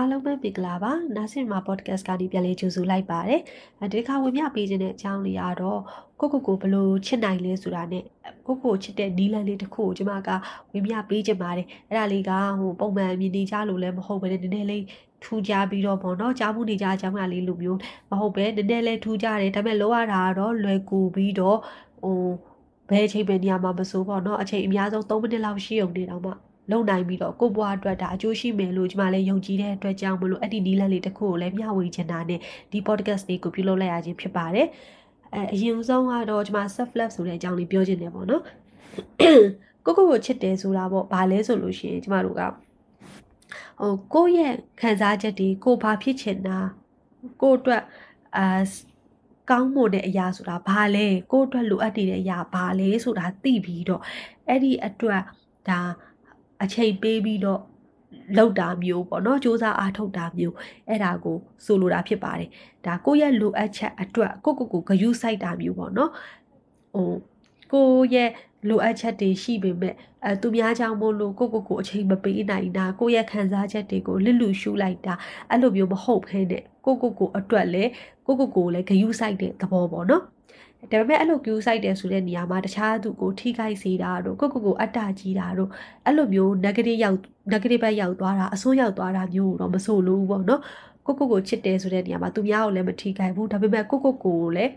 အားလုံးပဲမင်္ဂလာပါနာဆင်မာ podcast ကနေပြန်လေးကြိုဆိုလိုက်ပါတယ်ဒီခါဝင်ပြပေးခြင်းတဲ့အကြောင်းလေးကတော့ကိုကိုကိုဘလို့ချစ်နိုင်လဲဆိုတာနဲ့ကိုကိုချစ်တဲ့နီးလန်းလေးတစ်ခုကိုကျွန်မကဝင်ပြပေးခြင်းပါတယ်အဲ့ဒါလေးကဟိုပုံမှန်မြင်နေကြလို့လည်းမဟုတ်ပဲနည်းနည်းလေးထူကြပြီးတော့ပေါ့နော်ကြားမှုနေကြအကြောင်းကလေးလိုမျိုးမဟုတ်ပဲနည်းနည်းလေးထူကြတယ်ဒါပေမဲ့လောရတာကတော့လွယ်ကူပြီးတော့ဟိုဘယ်အချိန်ပဲနေရာမှာမစိုးပေါ့နော်အချိန်အများဆုံး3မိနစ်လောက်ရှိုံနေတော့မှ လုံနိုင်ပြီးတော့ကိုဘွားအတွက်ဒါအကျိုးရှိမယ်လို့ကျွန်မလည်းယုံကြည်တဲ့အတွက်ကြောင့်မလို့အဲ့ဒီနီးလန်းလေးတစ်ခုကိုလည်းမျှဝေချင်တာနဲ့ဒီ podcast လေးကိုပြုလုပ်လိုက်ရခြင်းဖြစ်ပါတယ်အဲအရင်ဆုံးကတော့ကျွန်မ self love ဆိုတဲ့အကြောင်းလေးပြောချင်တယ်ပေါ့နော်ကိုကိုကိုချစ်တယ်ဆိုတာပေါ့ဘာလဲဆိုလို့ရှိရင်ကျမတို့ကဟိုကိုယ့်ရဲ့ခံစားချက်တွေကိုဘာဖြစ်ချင်တာကိုယ့်အတွက်အာကောင်းမွန်တဲ့အရာဆိုတာဘာလဲကိုယ့်အတွက်လိုအပ်နေတဲ့အရာဘာလဲဆိုတာသိပြီးတော့အဲ့ဒီအတွက်ဒါ အချိန်ပေးပြီးတော့လောက်တာမျိုးပေါ့နော်စူးစမ်းအားထုတ်တာမျိုးအဲ့ဒါကိုဆိုလိုတာဖြစ်ပါတယ်ဒါကိုယ့်ရဲ့လိုအပ်ချက်အတွက်ကိုကိုကိုဂယုစိုက်တာမျိုးပေါ့နော်ဟိုကိုရဲ့လိုအပ်ချက်တွေရှိပေမဲ့အဲသူများကြောင့်မို့လို့ကိုကိုကိုအချိန်မပေးနိုင်တာကိုရဲ့ခံစားချက်တွေကိုလစ်လူရှုလိုက်တာအဲ့လိုမျိုးမဟုတ်ဘဲနဲ့ကိုကိုကိုအတွက်လည်းကိုကိုကိုလည်းဂယုစိုက်တဲ့သဘောပေါ့နော် ဒါပေမဲ့အဲ့လို queue site တယ်ဆိုတဲ့နေရာမှာတခြားသူကိုထိခိုက်စေတာတို့ကိုကိုကိုအတ္တကြီးတာတို့အဲ့လိုမျိုး negative ရောက် negative ဘက်ရောက်သွားတာအဆိုးရောက်သွားတာမျိုးတော့မဆိုလို့ပေါ့နော်ကိုကိုကိုချစ်တယ်ဆိုတဲ့နေရာမှာသူများကိုလည်းမထိခိုက်ဘူးဒါပေမဲ့ကိုကိုကိုကိုလည်း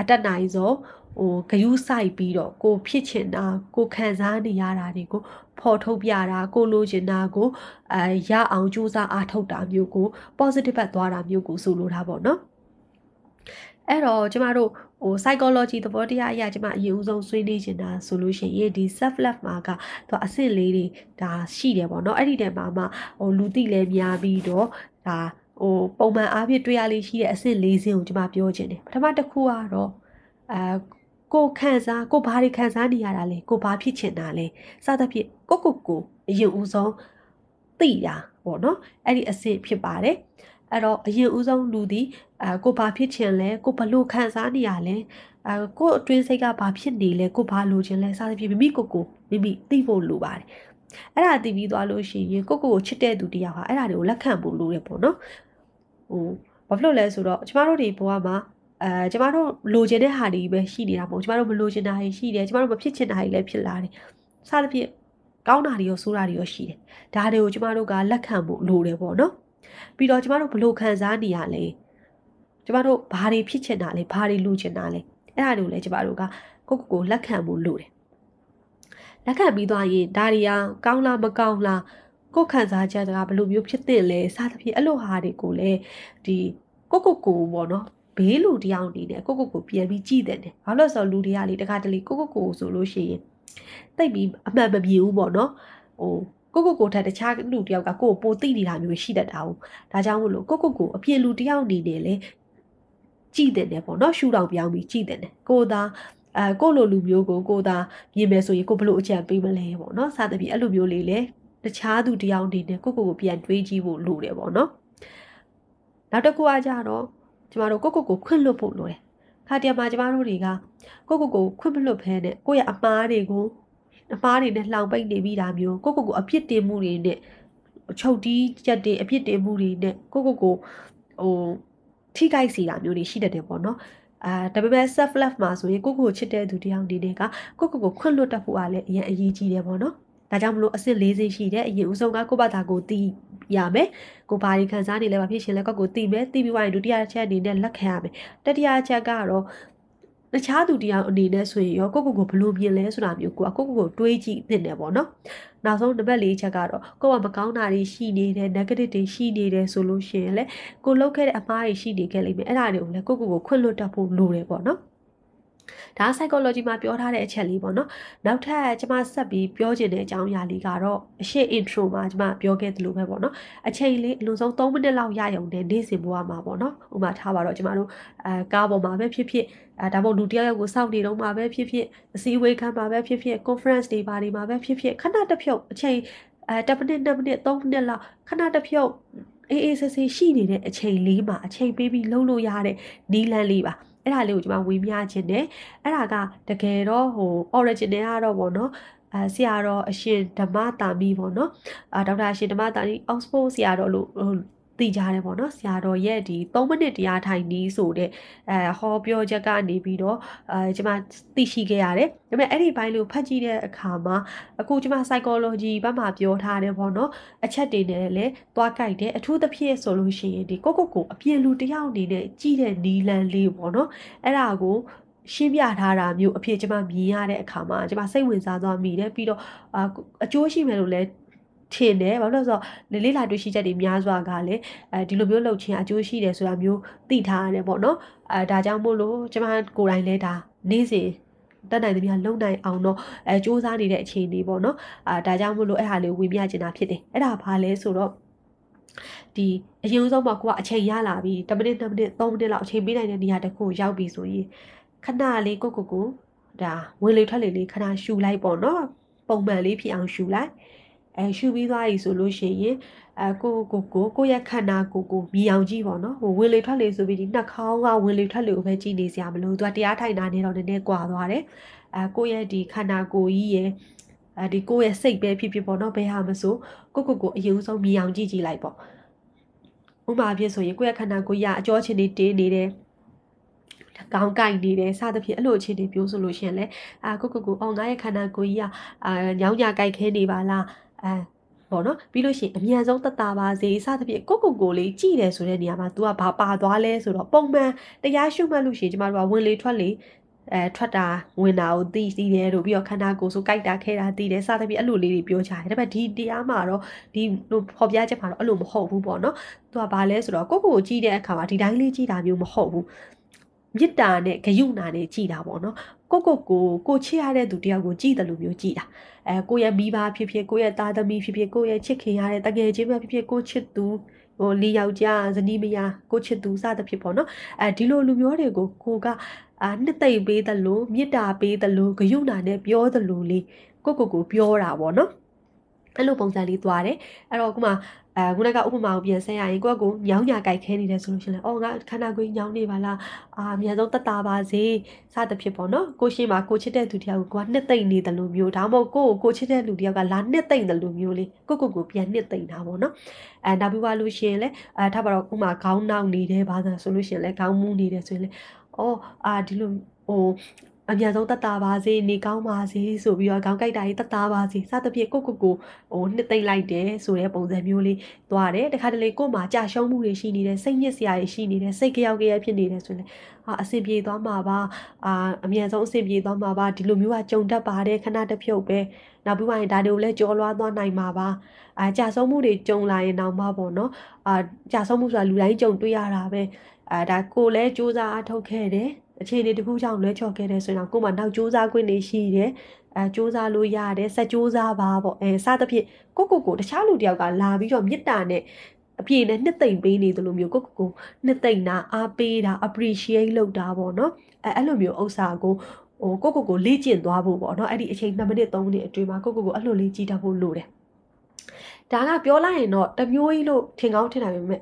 အတက်နိုင်သောဟိုဂယုဆိုင်ပြီးတော့ကိုဖြစ်ချင်တာကိုခံစားနေရတာတွေကိုဖော်ထုတ်ပြတာကိုလိုချင်တာကိုအဲရအောင်ကြိုးစားအားထုတ်တာမျိုးကို positive ဘက်သွားတာမျိုးကိုဆိုလိုတာပေါ့နော်အဲ့တော့ကျမတို့ ဟို psychology သဘောတရားအရာကျမအရင်ဦးဆုံးဆွေးနွေးနေတာဆိုလို့ရှိရင်ဒီ self love မှာကသူအဆင့်လေးတွေဒါရှိတယ်ပေါ့နော်အဲ့ဒီတည်းမှာမှဟိုလူသိလဲများပြီးတော့ဒါဟိုပုံမှန်အားဖြင့်တွေ့ရလေးရှိတဲ့အဆင့်၄ဆင့်ကိုကျမပြောချင်တယ်ပထမတစ်ခုကတော့အဲကိုခံစားကိုဘာတွေခံစားနေရတာလဲကိုဘာဖြစ်ချင်တာလဲစသဖြင့်ကိုကိုကိုအရင်ဦးဆုံးသိတာပေါ့နော်အဲ့ဒီအဆင့်ဖြစ်ပါတယ် အဲ့တော့အရင်ဦးဆုံးလူသည်အဲကိုဘာဖြစ်ချင်လဲကိုဘလို့ခံစားနေရလဲအဲကိုအတွင်းစိတ်ကဘာဖြစ်နေလဲကိုဘာလိုချင်လဲစသဖြင့်မိမိကိုကိုမိမိသိဖို့လိုပါတယ်အဲ့ဒါသိပြီးသွားလို့ရှိရင်ကိုကိုကိုချစ်တဲ့သူတယောက်ဟာအဲ့ဒါတွေကိုလက်ခံဖို့လိုတယ်ပေါ့နော်ဟိုဘာဖြစ်လို့လဲဆိုတော့ကျမတို့တွေဘဝမှာအဲကျမတို့လိုချင်တဲ့ဟာတွေပဲရှိနေတာပေါ့ကျမတို့မလိုချင်တာတွေရှိတယ်ကျမတို့မဖြစ်ချင်တာတွေလည်းဖြစ်လာတယ်စသဖြင့်ကောင်းတာတွေရောဆိုးတာတွေရောရှိတယ်ဒါတွေကိုကျမတို့ကလက်ခံဖို့လိုတယ်ပေါ့နော် ပြီးတော့ကျမတို့ဘလို့ခံစားနေရလဲကျမတို့ဘာတွေဖြစ်ချင်တာလဲဘာတွေလိုချင်တာလဲအဲ့ဒါတွေကိုလည်းကျမတို့ကကိုကိုကိုလက်ခံဖို့လိုတယ်လက်ခံပြီးသွားရင်ဒါတွေကကောင်းလားမကောင်းလားကိုခံစားချက်ကဘယ်လိုမျိုးဖြစ်တဲ့လဲစသဖြင့်အဲ့လိုဟာတွေကိုလည်းဒီကိုကိုကိုပေါ့နော်ဘေးလူတယောက်အနေနဲ့ကိုကိုကိုပြန်ပြီးကြည့်တယ်။ဘာလို့ဆိုတော့လူတွေကလေတခါတလေကိုကိုကိုဆိုလို့ရှိရင်တိတ်ပြီးအမှန်မပြေဘူးပေါ့နော်။ဟို ကိုကိုကိုထက်တခြားလူတယောက်ကကိုကိုပိုသိနေတာမျိုးရှိတတ်တာဘူး။ဒါကြောင့်မို့လို့ကိုကိုကိုအပြင်လူတယောက်အနေနဲ့လေကြည့်တယ်ပေါ့နော်ရှူတောင်ပြောင်းပြီးကြည့်တယ်ကိုသာအဲကိုလိုလူမျိုးကိုကိုသာမြင်မယ်ဆိုရင်ကိုဘလို့အကြံပေးမလဲပေါ့နော်စသဖြင့်အဲ့လိုမျိုးလေးလေတခြားသူတယောက်အနေနဲ့ကိုကိုကိုပြန်တွေးကြည့်ဖို့လိုတယ်ပေါ့နော်နောက်တစ်ခုအကြတော့ကျမတို့ကိုကိုကိုခွင့်လွတ်ဖို့လိုတယ်ခါတရမှာကျမတို့တွေကကိုကိုကိုခွင့်မလွတ်ဖဲနဲ့ကိုရဲ့အမားတွေကို အမားတွေနဲ့လှောင်ပိတ်နေပြီးတာမျိုးကိုကိုကိုအပြစ်တင်မှုတွေနဲ့ချုပ်တီးချက်တွေအပြစ်တင်မှုတွေနဲ့ကိုကိုကိုဟိုထိခိုက်စေတာမျိုးတွေရှိတတ်တယ်ပေါ့နော်အာဒါပေမဲ့ self love မှာဆိုရင်ကိုကိုကိုချစ်တဲ့သူတယောက်အနေနဲ့ကကိုကိုကိုခွင့်လွတ်တတ်ဖို့ကလည်းအရင်အရေးကြီးတယ်ပေါ့နော်ဒါကြောင့်မလို့အစ်စ်၄စိရှိတယ်အရင်ဦးဆုံးကကိုယ့်ဘာသာကိုသိရမယ်ကိုဘာတွေခံစားနေလဲဘာဖြစ်ရှင်လဲကိုကိုသိမယ်သိပြီးွားရင်ဒုတိယချက်အနေနဲ့လက်ခံရမယ်တတိယချက်ကတော့ တခြားသူတယောက်အနေနဲ့ဆိုရင်ရောကိုကိုကိုဘလို့မြင်လဲဆိုတာမျိုးကိုကိုကိုကိုတွေးကြည့်သင့်တယ်ပေါ့နော်နောက်ဆုံးနံပါတ်၄ချက်ကတော့ကိုကမကောင်းတာတွေရှိနေတယ် negative တွေရှိနေတယ်ဆိုလို့ရှိရင်လေကိုလောက်ခဲ့တဲ့အမှားတွေရှိနေခဲ့လိမ့်မယ်အဲ့ဒါတွေကိုလည်းကိုကိုကိုခွင့်လွတ်တတ်ဖို့လိုတယ်ပေါ့နော် ဒါ psychology မှာပြောထားတဲ့အချက်လေးပေါ့နော်နောက်ထပ်ကျွန်မဆက်ပြီးပြောချင်တဲ့အကြောင်းအရာလေးကတော့အရှိ intro မှာကျွန်မပြောခဲ့သလိုပဲပေါ့နော်အချိန်လေးအလုံးစုံ3မိနစ်လောက်ရရုံနဲ့နေ့စဉ်ဘဝမှာပေါ့နော်ဥပမာထားပါတော့ကျွန်မတို့အဲကားပေါ်မှာပဲဖြစ်ဖြစ်အဲဒါမှမဟုတ်လူတယောက်ယောက်ကိုစောင့်နေတော့မှာပဲဖြစ်ဖြစ်အစည်းအဝေးခန်းမှာပဲဖြစ်ဖြစ် conference တွေပါတွေမှာပဲဖြစ်ဖြစ်ခဏတစ်ဖြုတ်အချိန်အဲ10မိနစ်2မိနစ်3မိနစ်လောက်ခဏတစ်ဖြုတ်အေးအေးဆေးဆေးရှိနေတဲ့အချိန်လေးမှာအချိန်ပေးပြီးလှုပ်လို့ရတဲ့နီးလန်းလေးပါ အဲ့ဒါလေးကိုကျွန်မဝေမျှခြင်းတယ်အဲ့ဒါကတကယ်တော့ဟို original ကတော့ဗောနော်အဲဆရာတော်အရှင်ဓမ္မတာမီပေါ့နော်အာဒေါက်တာအရှင်ဓမ္မတာမီ Oxford ဆရာတော်လို့ သိကြတယ်ပေါ့နော်ဆရာတော်ရဲ့ဒီ3မိနစ်တရားထိုင်နီးဆိုတဲ့အဲဟောပြောချက်ကနေပြီးတော့အဲကျွန်မသိရှိခဲ့ရတယ်ဒါပေမဲ့အဲ့ဒီဘိုင်းလို့ဖတ်ကြည့်တဲ့အခါမှာအခုကျွန်မ psychology ဘက်မှာပြောထားတယ်ပေါ့နော်အချက်တွေနဲ့လည်းသွားကြိုက်တယ်အထူးသဖြင့်ဆိုလို့ရှိရင်ဒီကိုကိုကိုအပြည့်လူတယောက်အနေနဲ့ကြည့်တဲ့နီလန်လေးပေါ့နော်အဲ့ဒါကိုရှင်းပြထားတာမျိုးအဖြစ်ကျွန်မမြင်ရတဲ့အခါမှာကျွန်မစိတ်ဝင်စားသွားမိတယ်ပြီးတော့အကျိုးရှိမယ်လို့လည်း ထင်တယ်ဘာလို့လဲဆိုတော့လေလေးလာတွေ့ရှိချက်တွေများစွာကလည်းအဲဒီလိုမျိုးလှုပ်ခြင်းအကျိုးရှိတယ်ဆိုတာမျိုးသိထားရတယ်ပေါ့နော်အဲဒါကြောင့်မို့လို့ကျွန်မကိုယ်တိုင်လည်းဒါနေ့စဉ်တက်နိုင်သမျှလုံနိုင်အောင်တော့အဲစူးစမ်းနေတဲ့အခြေအနေပေါ့နော်အာဒါကြောင့်မို့လို့အဲ့ဟာလေးဝင်ပြချင်တာဖြစ်တယ်အဲ့ဒါဘာလဲဆိုတော့ဒီအရင်ဆုံးမှာကိုကအချိန်ရလာပြီ10မိနစ်10မိနစ်3မိနစ်လောက်အချိန်ပေးနိုင်တဲ့နေရာတစ်ခုရောက်ပြီဆိုရင်ခဏလေးကိုကိုကိုဒါဝင်လေထွက်လေလေးခဏရှူလိုက်ပေါ့နော်ပုံမှန်လေးဖြစ်အောင်ရှူလိုက် အဲရှူပြီးသွားပြီဆိုလို့ရှိရင်အဲကိုကိုကိုကိုရဲ့ခန္ဓာကိုကိုမြည်အောင်ကြည့်ပေါ့နော်ဟိုဝင်လေထွက်လေဆိုပြီးဒီနှာခေါင်းကဝင်လေထွက်လေကိုပဲကြည့်နေစရာမလိုသူကတရားထိုင်တာနေတော့နည်းနည်းကွာသွားတယ်အဲကိုရဲ့ဒီခန္ဓာကိုယ်ကြီးရဲ့အဲဒီကိုရဲ့စိတ်ပဲဖြစ်ဖြစ်ပေါ့နော်ဘယ်ဟာမဆိုကိုကိုကိုအရင်ဆုံးမြည်အောင်ကြည့်ကြည့်လိုက်ပေါ့ဥပမာဖြစ်ဆိုရင်ကိုရဲ့ခန္ဓာကိုယ်ရအကျော်ချင်းတွေတင်းနေတယ်ကောင်းကိုက်နေတယ်စသဖြင့်အဲ့လိုအခြေအနေပြောဆိုလို့ရှင်လဲအာကိုကိုကိုအောင်ငါရဲ့ခန္ဓာကိုယ်ကြီးကအာညောင်းညာကိုက်ခဲနေပါလား အဲပေါ့နော်ပြီးလို့ရှိရင်အမြန်ဆုံးတတပါစေစသဖြင့်ကိုကိုကိုလေးကြည်တယ်ဆိုတဲ့နေရာမှာ तू ကဘာပါသွားလဲဆိုတော့ပုံမှန်တရားရှုမှတ်လို့ရှိရင်ကျမတို့ကဝင်လေထွက်လေအဲထွက်တာဝင်တာကိုသိသိတယ်လို့ပြီးတော့ခန္ဓာကိုယ်ဆိုကြိုက်တာခဲတာသိတယ်စသဖြင့်အဲ့လိုလေးတွေပြောချတယ်ဒါပေမဲ့ဒီတရားမှာတော့ဒီလိုဖော်ပြချက်မှာတော့အဲ့လိုမဟုတ်ဘူးပေါ့နော်သူကဘာလဲဆိုတော့ကိုကိုကိုကြည့်တဲ့အခါမှာဒီတိုင်းလေးကြည့်တာမျိုးမဟုတ်ဘူး မေတ္တာနဲ့ဂယုဏနဲ့ကြည်တာပေါ့နော်ကိုကိုကိုကိုချစ်ရတဲ့သူတယောက်ကိုကြည်တယ်လို့မျိုးကြည်တာအဲကိုရဲ့မိဘဖြစ်ဖြစ်ကိုရဲ့သားသမီးဖြစ်ဖြစ်ကိုရဲ့ချစ်ခင်ရတဲ့တကယ်ချင်းပဲဖြစ်ဖြစ်ကိုချစ်သူဟိုလီယောက်ျားဇနီးမယားကိုချစ်သူစသဖြင့်ပေါ့နော်အဲဒီလိုလူမျိုးတွေကိုကိုကအာနှစ်သိမ့်ပေးတယ်လို့မေတ္တာပေးတယ်လို့ဂယုဏနဲ့ပြောတယ်လို့လေကိုကိုကိုပြောတာပေါ့နော်အဲ့လိုပုံစံလေးသွားတယ်အဲ့တော့ခုမှ အဲခုနကဥပမာကိုပြန်ဆက်ရရင်ကိုကကိုညောင်းညာကြိုက်ခဲနေတယ်ဆိုလို့ရှိရင်အော်ငါခန္ဓာကိုယ်ညောင်းနေပါလားအာအများဆုံးတက်တာပါစေစသဖြင့်ပေါ့နော်ကိုရှိမှာကိုချစ်တဲ့သူတယောက်ကိုကနှစ်သိမ့်နေတယ်လို့မျိုးဒါမှမဟုတ်ကိုကိုကိုချစ်တဲ့လူတယောက်ကလာနှစ်သိမ့်တယ်လို့မျိုးလေးကိုကိုကိုပြန်နှစ်သိမ့်တာပေါ့နော်အဲနောက်ပြီးပါလို့ရှိရင်လဲအဲထားပါတော့ဥမာခေါင်းနောက်နေတယ်ဘာသာဆိုလို့ရှိရင်လဲခေါင်းမူးနေတယ်ဆိုရင်လဲအော်အာဒီလိုဟို အမြန်ဆုံးတက်တာပါစေနေကောင်းပါစေဆိုပြီးတော့ခေါင်းကိုက်တာကြီးတက်တာပါစေစသဖြင့်ကိုကိုကိုဟိုနှစ်သိမ့်လိုက်တယ်ဆိုတဲ့ပုံစံမျိုးလေးသွားတယ်တခါတလေကို့မှာကြာရှုံးမှုတွေရှိနေတယ်စိတ်ညစ်စရာတွေရှိနေတယ်စိတ်ကြောက်ကြရဖြစ်နေတယ်ဆိုရင်အာအဆင်ပြေသွားမှာပါအာအမြန်ဆုံးအဆင်ပြေသွားမှာပါဒီလိုမျိုးကကြုံတတ်ပါတယ်ခဏတစ်ဖြုတ်ပဲနောက်ပြီးရင်ဒါတွေကိုလည်းကြော်လွားသွားနိုင်မှာပါအာကြာဆုံးမှုတွေကြုံလာရင်တော့မှပေါ့နော်အာကြာဆုံးမှုဆိုတာလူတိုင်းကြုံတွေ့ရတာပဲအာဒါကိုလည်းစူးစမ်းအထောက်ခဲ့တယ် အခြေအနေတစ်ခုကြောင့်လွဲချော်ခဲ့တယ်ဆိုရင်ကို့မှာနောက်စူးစမ်းခွင့်တွေရှိတယ်အဲစူးစမ်းလို့ရတယ်ဆက်စူးစမ်းပါပေါ့အဲစသဖြင့်ကိုကိုကိုတခြားလူတယောက်ကလာပြီးတော့မေတ္တာနဲ့အပြည့်နဲ့နှစ်သိမ့်ပေးနေသလိုမျိုးကိုကိုကိုနှစ်သိမ့်တာအားပေးတာ appreciate လုပ်တာပေါ့နော်အဲအဲ့လိုမျိုးဥစ္စာကိုဟိုကိုကိုကိုလေ့ကျင့်သွားဖို့ပေါ့နော်အဲ့ဒီအချိန်2မိနစ်3မိနစ်အတွင်းမှာကိုကိုကိုအဲ့လိုလေးကြည့်တတ်ဖို့လိုတယ်ဒါကပြောလိုက်ရင်တော့တမျိုးကြီးလို့ထင်ကောင်းထင်နိုင်ပေမဲ့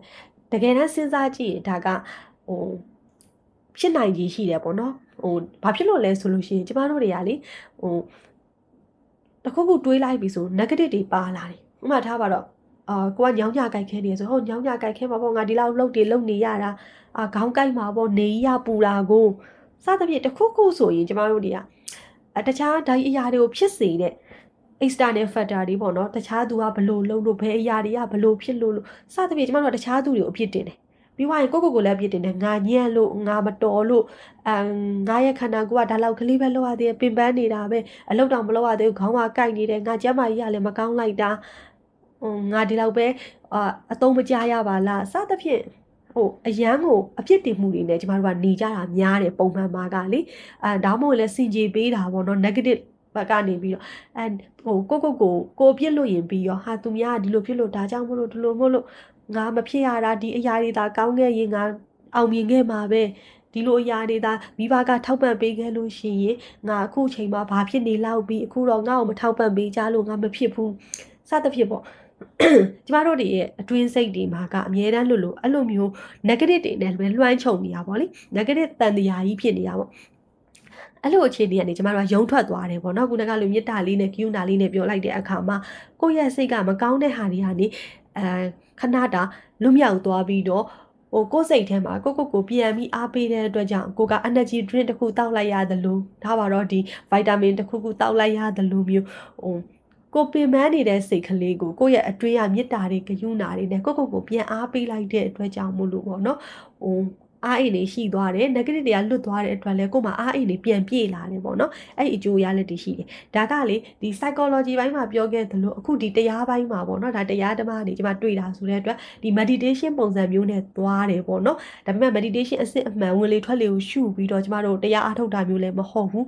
တကယ်တမ်းစဉ်းစားကြည့်ရင်ဒါကဟို ဖြစ်နိုင်ကြီးရှိတယ်ပေါ့နော်ဟိုဘာဖြစ်လို့လဲဆိုလို့ရှိရင်ကျမတို့တွေကလေဟိုတခုခုတွေးလိုက်ပြီဆို negative တွေပါလာတယ်ဥပမာထားပါတော့အာကိုကညောင်းညကြိုက်ခဲနေဆိုဟောညောင်းညကြိုက်ခဲမှာပေါ့ငါဒီလောက်လှုပ်တွေလှုပ်နေရတာအာခေါင်းကိုက်မှာပေါ့နေရပူတာကိုစသဖြင့်တခုခုဆိုရင်ကျမတို့တွေကတခြားဓာတ်အရာတွေကိုဖြစ်စေတဲ့ external factor တွေပေါ့နော်တခြားသူကဘလို့လုံးလို့ဘယ်အရာတွေကဘလို့ဖြစ်လို့လို့စသဖြင့်ကျမတို့ကတခြားသူတွေကိုအဖြစ်တင်တယ် ပြီးွားရင်ကိုကိုကိုလည်းပြစ်တင်တယ်ငါညံ့လို့ငါမတော်လို့အမ်ငါရဲ့ခန္ဓာကိုယ်ကဒါလောက်ကလေးပဲလောက်ရသေးတယ်ပင်ပန်းနေတာပဲအလုပ်တောင်မလုပ်ရသေးဘူးခေါင်းကကိုက်နေတယ်ငါကျမ်းမာကြီးကလည်းမကောင်းလိုက်တာဟိုငါဒီလောက်ပဲအာအသုံးမကြရပါလားစသဖြင့်ဟိုအရန်ကိုအပြစ်တင်မှုတွေနဲ့ကျမတို့ကနေကြတာများတယ်ပုံမှန်မှာကလေအဲဒါမှမဟုတ်လဲစင်ကြေပေးတာပေါ့နော် negative ဘက်ကနေပြီးတော့အဲဟိုကိုကိုကိုကိုပြစ်လို့ရင်ပြီးရောဟာသူများဒီလိုဖြစ်လို့ဒါကြောင့်မလို့ဒီလိုမလို့ ငါမဖြစ်ရတာဒီအရာတွေသာကောင်းခဲ့ရင်ငါအောင်မြင်ခဲ့မှာပဲဒီလိုအရာတွေသာမိဘကထောက်ပံ့ပေးခဲ့လို့ရှိရင်ငါအခုချိန်မှာဘာဖြစ်နေလောက်ပြီးအခုတော့ငါ့ကိုမထောက်ပံ့ပေးကြလို့ငါမဖြစ်ဘူးစသဖြင့်ပေါ့ကျမတို့တွေရဲ့အတွင်းစိတ်တွေမှာကအမြဲတမ်းလို့လို့အဲ့လိုမျိုး negative တွေနဲ့ပဲလွှမ်းခြုံနေတာပေါ့လေ negative တန်တရားကြီးဖြစ်နေတာပေါ့အဲ့လိုအခြေအနေကနေကျမတို့ကယုံထွက်သွားတယ်ပေါ့နော်ခုနကလိုမေတ္တာလေးနဲ့ကိယူနာလေးနဲ့ပြောလိုက်တဲ့အခါမှာကိုယ့်ရဲ့စိတ်ကမကောင်းတဲ့ဟာတွေကနေအဲ ခဏတာလွတ်မြောက်သွားပြီးတော့ဟိုကိုယ်စိတ်ထဲမှာကိုကိုကိုပြန်ပြီးအားပေးတဲ့အတွက်ကြောင့်ကိုက energy drink တစ်ခုတောက်လိုက်ရတယ်လို့ဒါပါတော့ဒီ vitamin တစ်ခုခုတောက်လိုက်ရတယ်လို့မျိုးဟိုကိုပင်ပန်းနေတဲ့စိတ်ကလေးကိုကိုယ့်ရဲ့အတွင်းရမေတ္တာတွေကယူနာတွေနဲ့ကိုကိုကိုပြန်အားပေးလိုက်တဲ့အတွက်ကြောင့်မို့လို့ပေါ့နော်ဟို အားအိမ်တွေရှိသွားတယ် negative တွေကလွတ်သွားတဲ့အတွက်လည်းကို့မှာအားအိမ်တွေပြန်ပြေလာတယ်ပေါ့နော်အဲ့ဒီအကျိုးရလက်တွေရှိတယ်ဒါကလေဒီ psychology ဘိုင်းမှာပြောခဲ့သလိုအခုဒီတရားဘိုင်းမှာပေါ့နော်ဒါတရားဓမ္မနေကျွန်မတွေ့တာဆိုတဲ့အတွက်ဒီ meditation ပုံစံမျိုးနဲ့သွားတယ်ပေါ့နော်ဒါပေမဲ့ meditation အစစ်အမှန်ဝင်လေထွက်လေကိုရှုပြီးတော့ကျမတို့တရားအားထုတ်တာမျိုးလည်းမဟုတ်ဘူး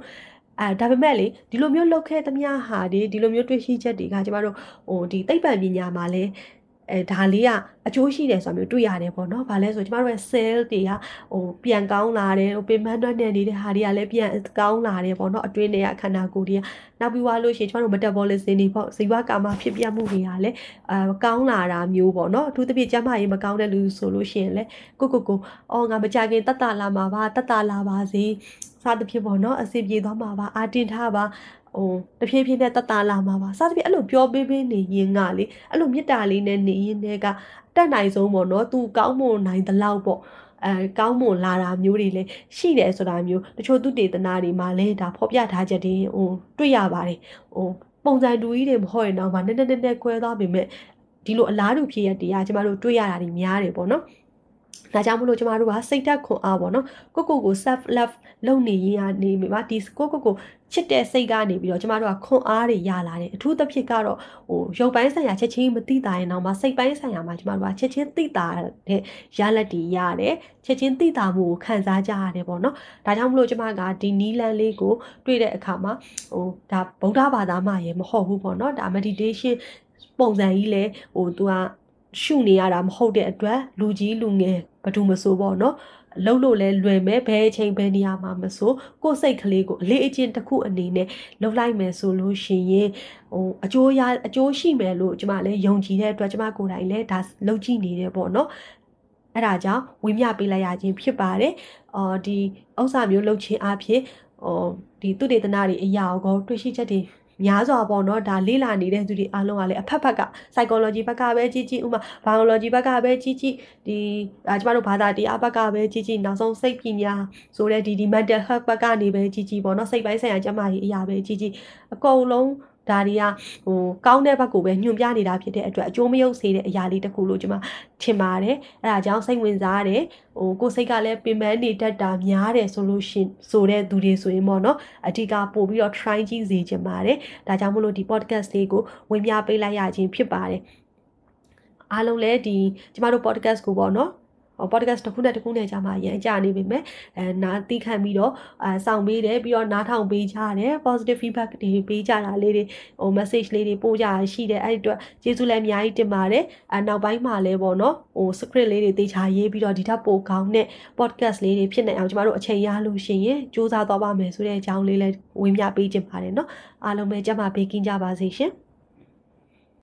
အဲဒါပေမဲ့လေဒီလိုမျိုးလောက်ခဲ့သမျှဟာဒီဒီလိုမျိုးတွေ့ရှိချက်တွေကကျမတို့ဟိုဒီသိပ္ပံပညာမှာလည်း အဲဒါလေးကအကျိုးရှိတယ်ဆိုတာမျိုးတွေ့ရတယ်ပေါ့နော်။ဘာလဲဆိုကျမတို့ရဲ့ cell တွေကဟိုပြန်ကောင်းလာတယ်ဟိုပင်ပန်းတွက်နေနေတဲ့ဟာတွေကလည်းပြန်ကောင်းလာတယ်ပေါ့နော်။အတွင်းတွေကခန္ဓာကိုယ်တွေကနောက်ပြီးသွားလို့ရှိရင်ကျမတို့ metabolism တွေပေါ့ဇီဝကာမဖြစ်ပြမှုတွေကလည်းအာကောင်းလာတာမျိုးပေါ့နော်။အထူးသဖြင့်ကျမရေးမကောင်းတဲ့လူဆိုလို့ရှိရင်လည်းကိုကိုကိုအော်ငါမကြခင်တတ်တာလာမှာပါတတ်တာလာပါစေ။စသဖြင့်ပေါ့နော်အစီပြေသွားမှာပါအာတင်ထားပါ ဟိုတဖြည်းဖြည်းနဲ့တတ်တာလာမှာပါစသဖြင့်အဲ့လိုပြောပေးပေးနေရင်ကလေအဲ့လိုမေတ္တာလေးနဲ့နေရင်တည်းကတက်နိုင်ဆုံးပေါ့နော်သူကောင်းမွန်နိုင်သလောက်ပေါ့အဲကောင်းမွန်လာတာမျိုးတွေလည်းရှိတယ်ဆိုတာမျိုးတချို့သူတေသနာတွေမှာလည်းဒါဖော်ပြထားချက်တွေဟိုတွေ့ရပါတယ်ဟိုပုံစံတူကြီးတွေမဟုတ်ရင်တော့မှနည်းနည်းနည်းနည်းခွဲသွားပေမဲ့ဒီလိုအလားတူဖြစ်ရတရားကျမတို့တွေ့ရတာတွေများတယ်ပေါ့နော် ဒါကြောင့်မလို့ကျမတို့ကစိတ်ဓာတ်ခွန်အားပေါ့နော်ကိုကိုကို self love လုပ်နေရင်ကနေမိပါဒီကိုကိုကိုချစ်တဲ့စိတ်ကနေပြီးတော့ကျမတို့ကခွန်အားတွေရလာတယ်အထူးသဖြင့်ကတော့ဟိုရုပ်ပိုင်းဆိုင်ရာချက်ချင်းမသိတာရင်တော့မှစိတ်ပိုင်းဆိုင်ရာမှာကျမတို့ကချက်ချင်းသိတာတဲ့ရလက်တွေရတယ်ချက်ချင်းသိတာမှုကိုခံစားကြရတယ်ပေါ့နော်ဒါကြောင့်မလို့ကျမကဒီနီးလန်းလေးကိုတွေ့တဲ့အခါမှာဟိုဒါဗုဒ္ဓဘာသာမှရေမဟုတ်ဘူးပေါ့နော်ဒါ meditation ပုံစံကြီးလဲဟိုသူကရှုနေရတာမဟုတ်တဲ့အတွက်လူကြီးလူငယ် ဘာလို့မဆိုပေါ့နော်လှုပ်လို့လဲလွယ်မယ်ဘယ်အချိန်ဘယ်နေရာမှာမဆိုကိုယ်စိတ်ကလေးကိုအလေးအကျင့်တစ်ခုအနေနဲ့လှုပ်လိုက်မယ်ဆိုလို့ရှိရင်ဟိုအကျိုးရအကျိုးရှိမယ်လို့ကျမလည်းယုံကြည်တဲ့အတွက်ကျမကိုယ်တိုင်လည်းဒါလုပ်ကြည့်နေတယ်ပေါ့နော်အဲ့ဒါကြောင့်ဝင်းမြပေးလိုက်ရခြင်းဖြစ်ပါတယ်အော်ဒီဥစ္စာမျိုးလုပ်ခြင်းအဖြစ်ဟိုဒီသူတေသနာတွေအရာကိုတွေ့ရှိချက်တွေ များစွာပေါ့နော်ဒါလေ့လာနေတဲ့သူတွေအားလုံးကလည်းအဖက်ဖက်က psychology ဘက်ကပဲကြီးကြီးဥမာ biology ဘက်ကပဲကြီးကြီးဒီအာကျမတို့ဘာသာတရားဘက်ကပဲကြီးကြီးနောက်ဆုံးစိတ်ပညာဆိုတဲ့ဒီဒီ mental health ဘက်ကနေပဲကြီးကြီးပေါ့နော်စိတ်ပိုင်းဆိုင်ရာကျမကြီးအရာပဲကြီးကြီးအကုန်လုံး ဒါတွေကဟိုကောင်းတဲ့ဘက်ကိုပဲညွှန်ပြနေတာဖြစ်တဲ့အတွက်အကျိုးမယုတ်စေတဲ့အရာလေးတစ်ခုလို့ကျွန်မထင်ပါတယ်အဲဒါကြောင့်စိတ်ဝင်စားတယ်ဟိုကိုယ်စိတ်ကလည်းပင်ပန်းနေတတ်တာများတယ်ဆိုလို့ရှင်ဆိုတဲ့သူတွေဆိုရင်ပေါ့နော်အဓိကပို့ပြီးတော့ try ကြည့်စေချင်ပါတယ်ဒါကြောင့်မလို့ဒီ podcast လေးကိုဝင်ပြပေးလိုက်ရခြင်းဖြစ်ပါတယ်အားလုံးလည်းဒီကျမတို့ podcast ကိုပေါ့နော် podcast တစ်ခုနဲ့တစ်ခုနဲ့ကြာမှရန်ကြနေပြီမဲ့အဲနားသိခံပြီးတော့အဲစောင့်ပေးတယ်ပြီးတော့နားထောင်ပေးကြတယ် positive feedback တွေပေးကြတာလေးတွေဟို message လေးတွေပို့ကြရရှိတယ်အဲ့ဒီအတွက်ကျေးဇူးလည်းအများကြီးတင်ပါတယ်အဲနောက်ပိုင်းမှာလည်းပေါ့နော်ဟို script လေးတွေတေချာရေးပြီးတော့ဒီထက်ပိုကောင်းတဲ့ podcast လေးတွေဖြစ်နေအောင်ကျမတို့အချိန်ရလို့ရှိရင်စူးစမ်းသွားပါမယ်ဆိုတဲ့အကြောင်းလေးလည်းဝင်ပြပေးခြင်းပါတယ်နော်အားလုံးပဲကြမှာပေးကင်းကြပါစေရှင်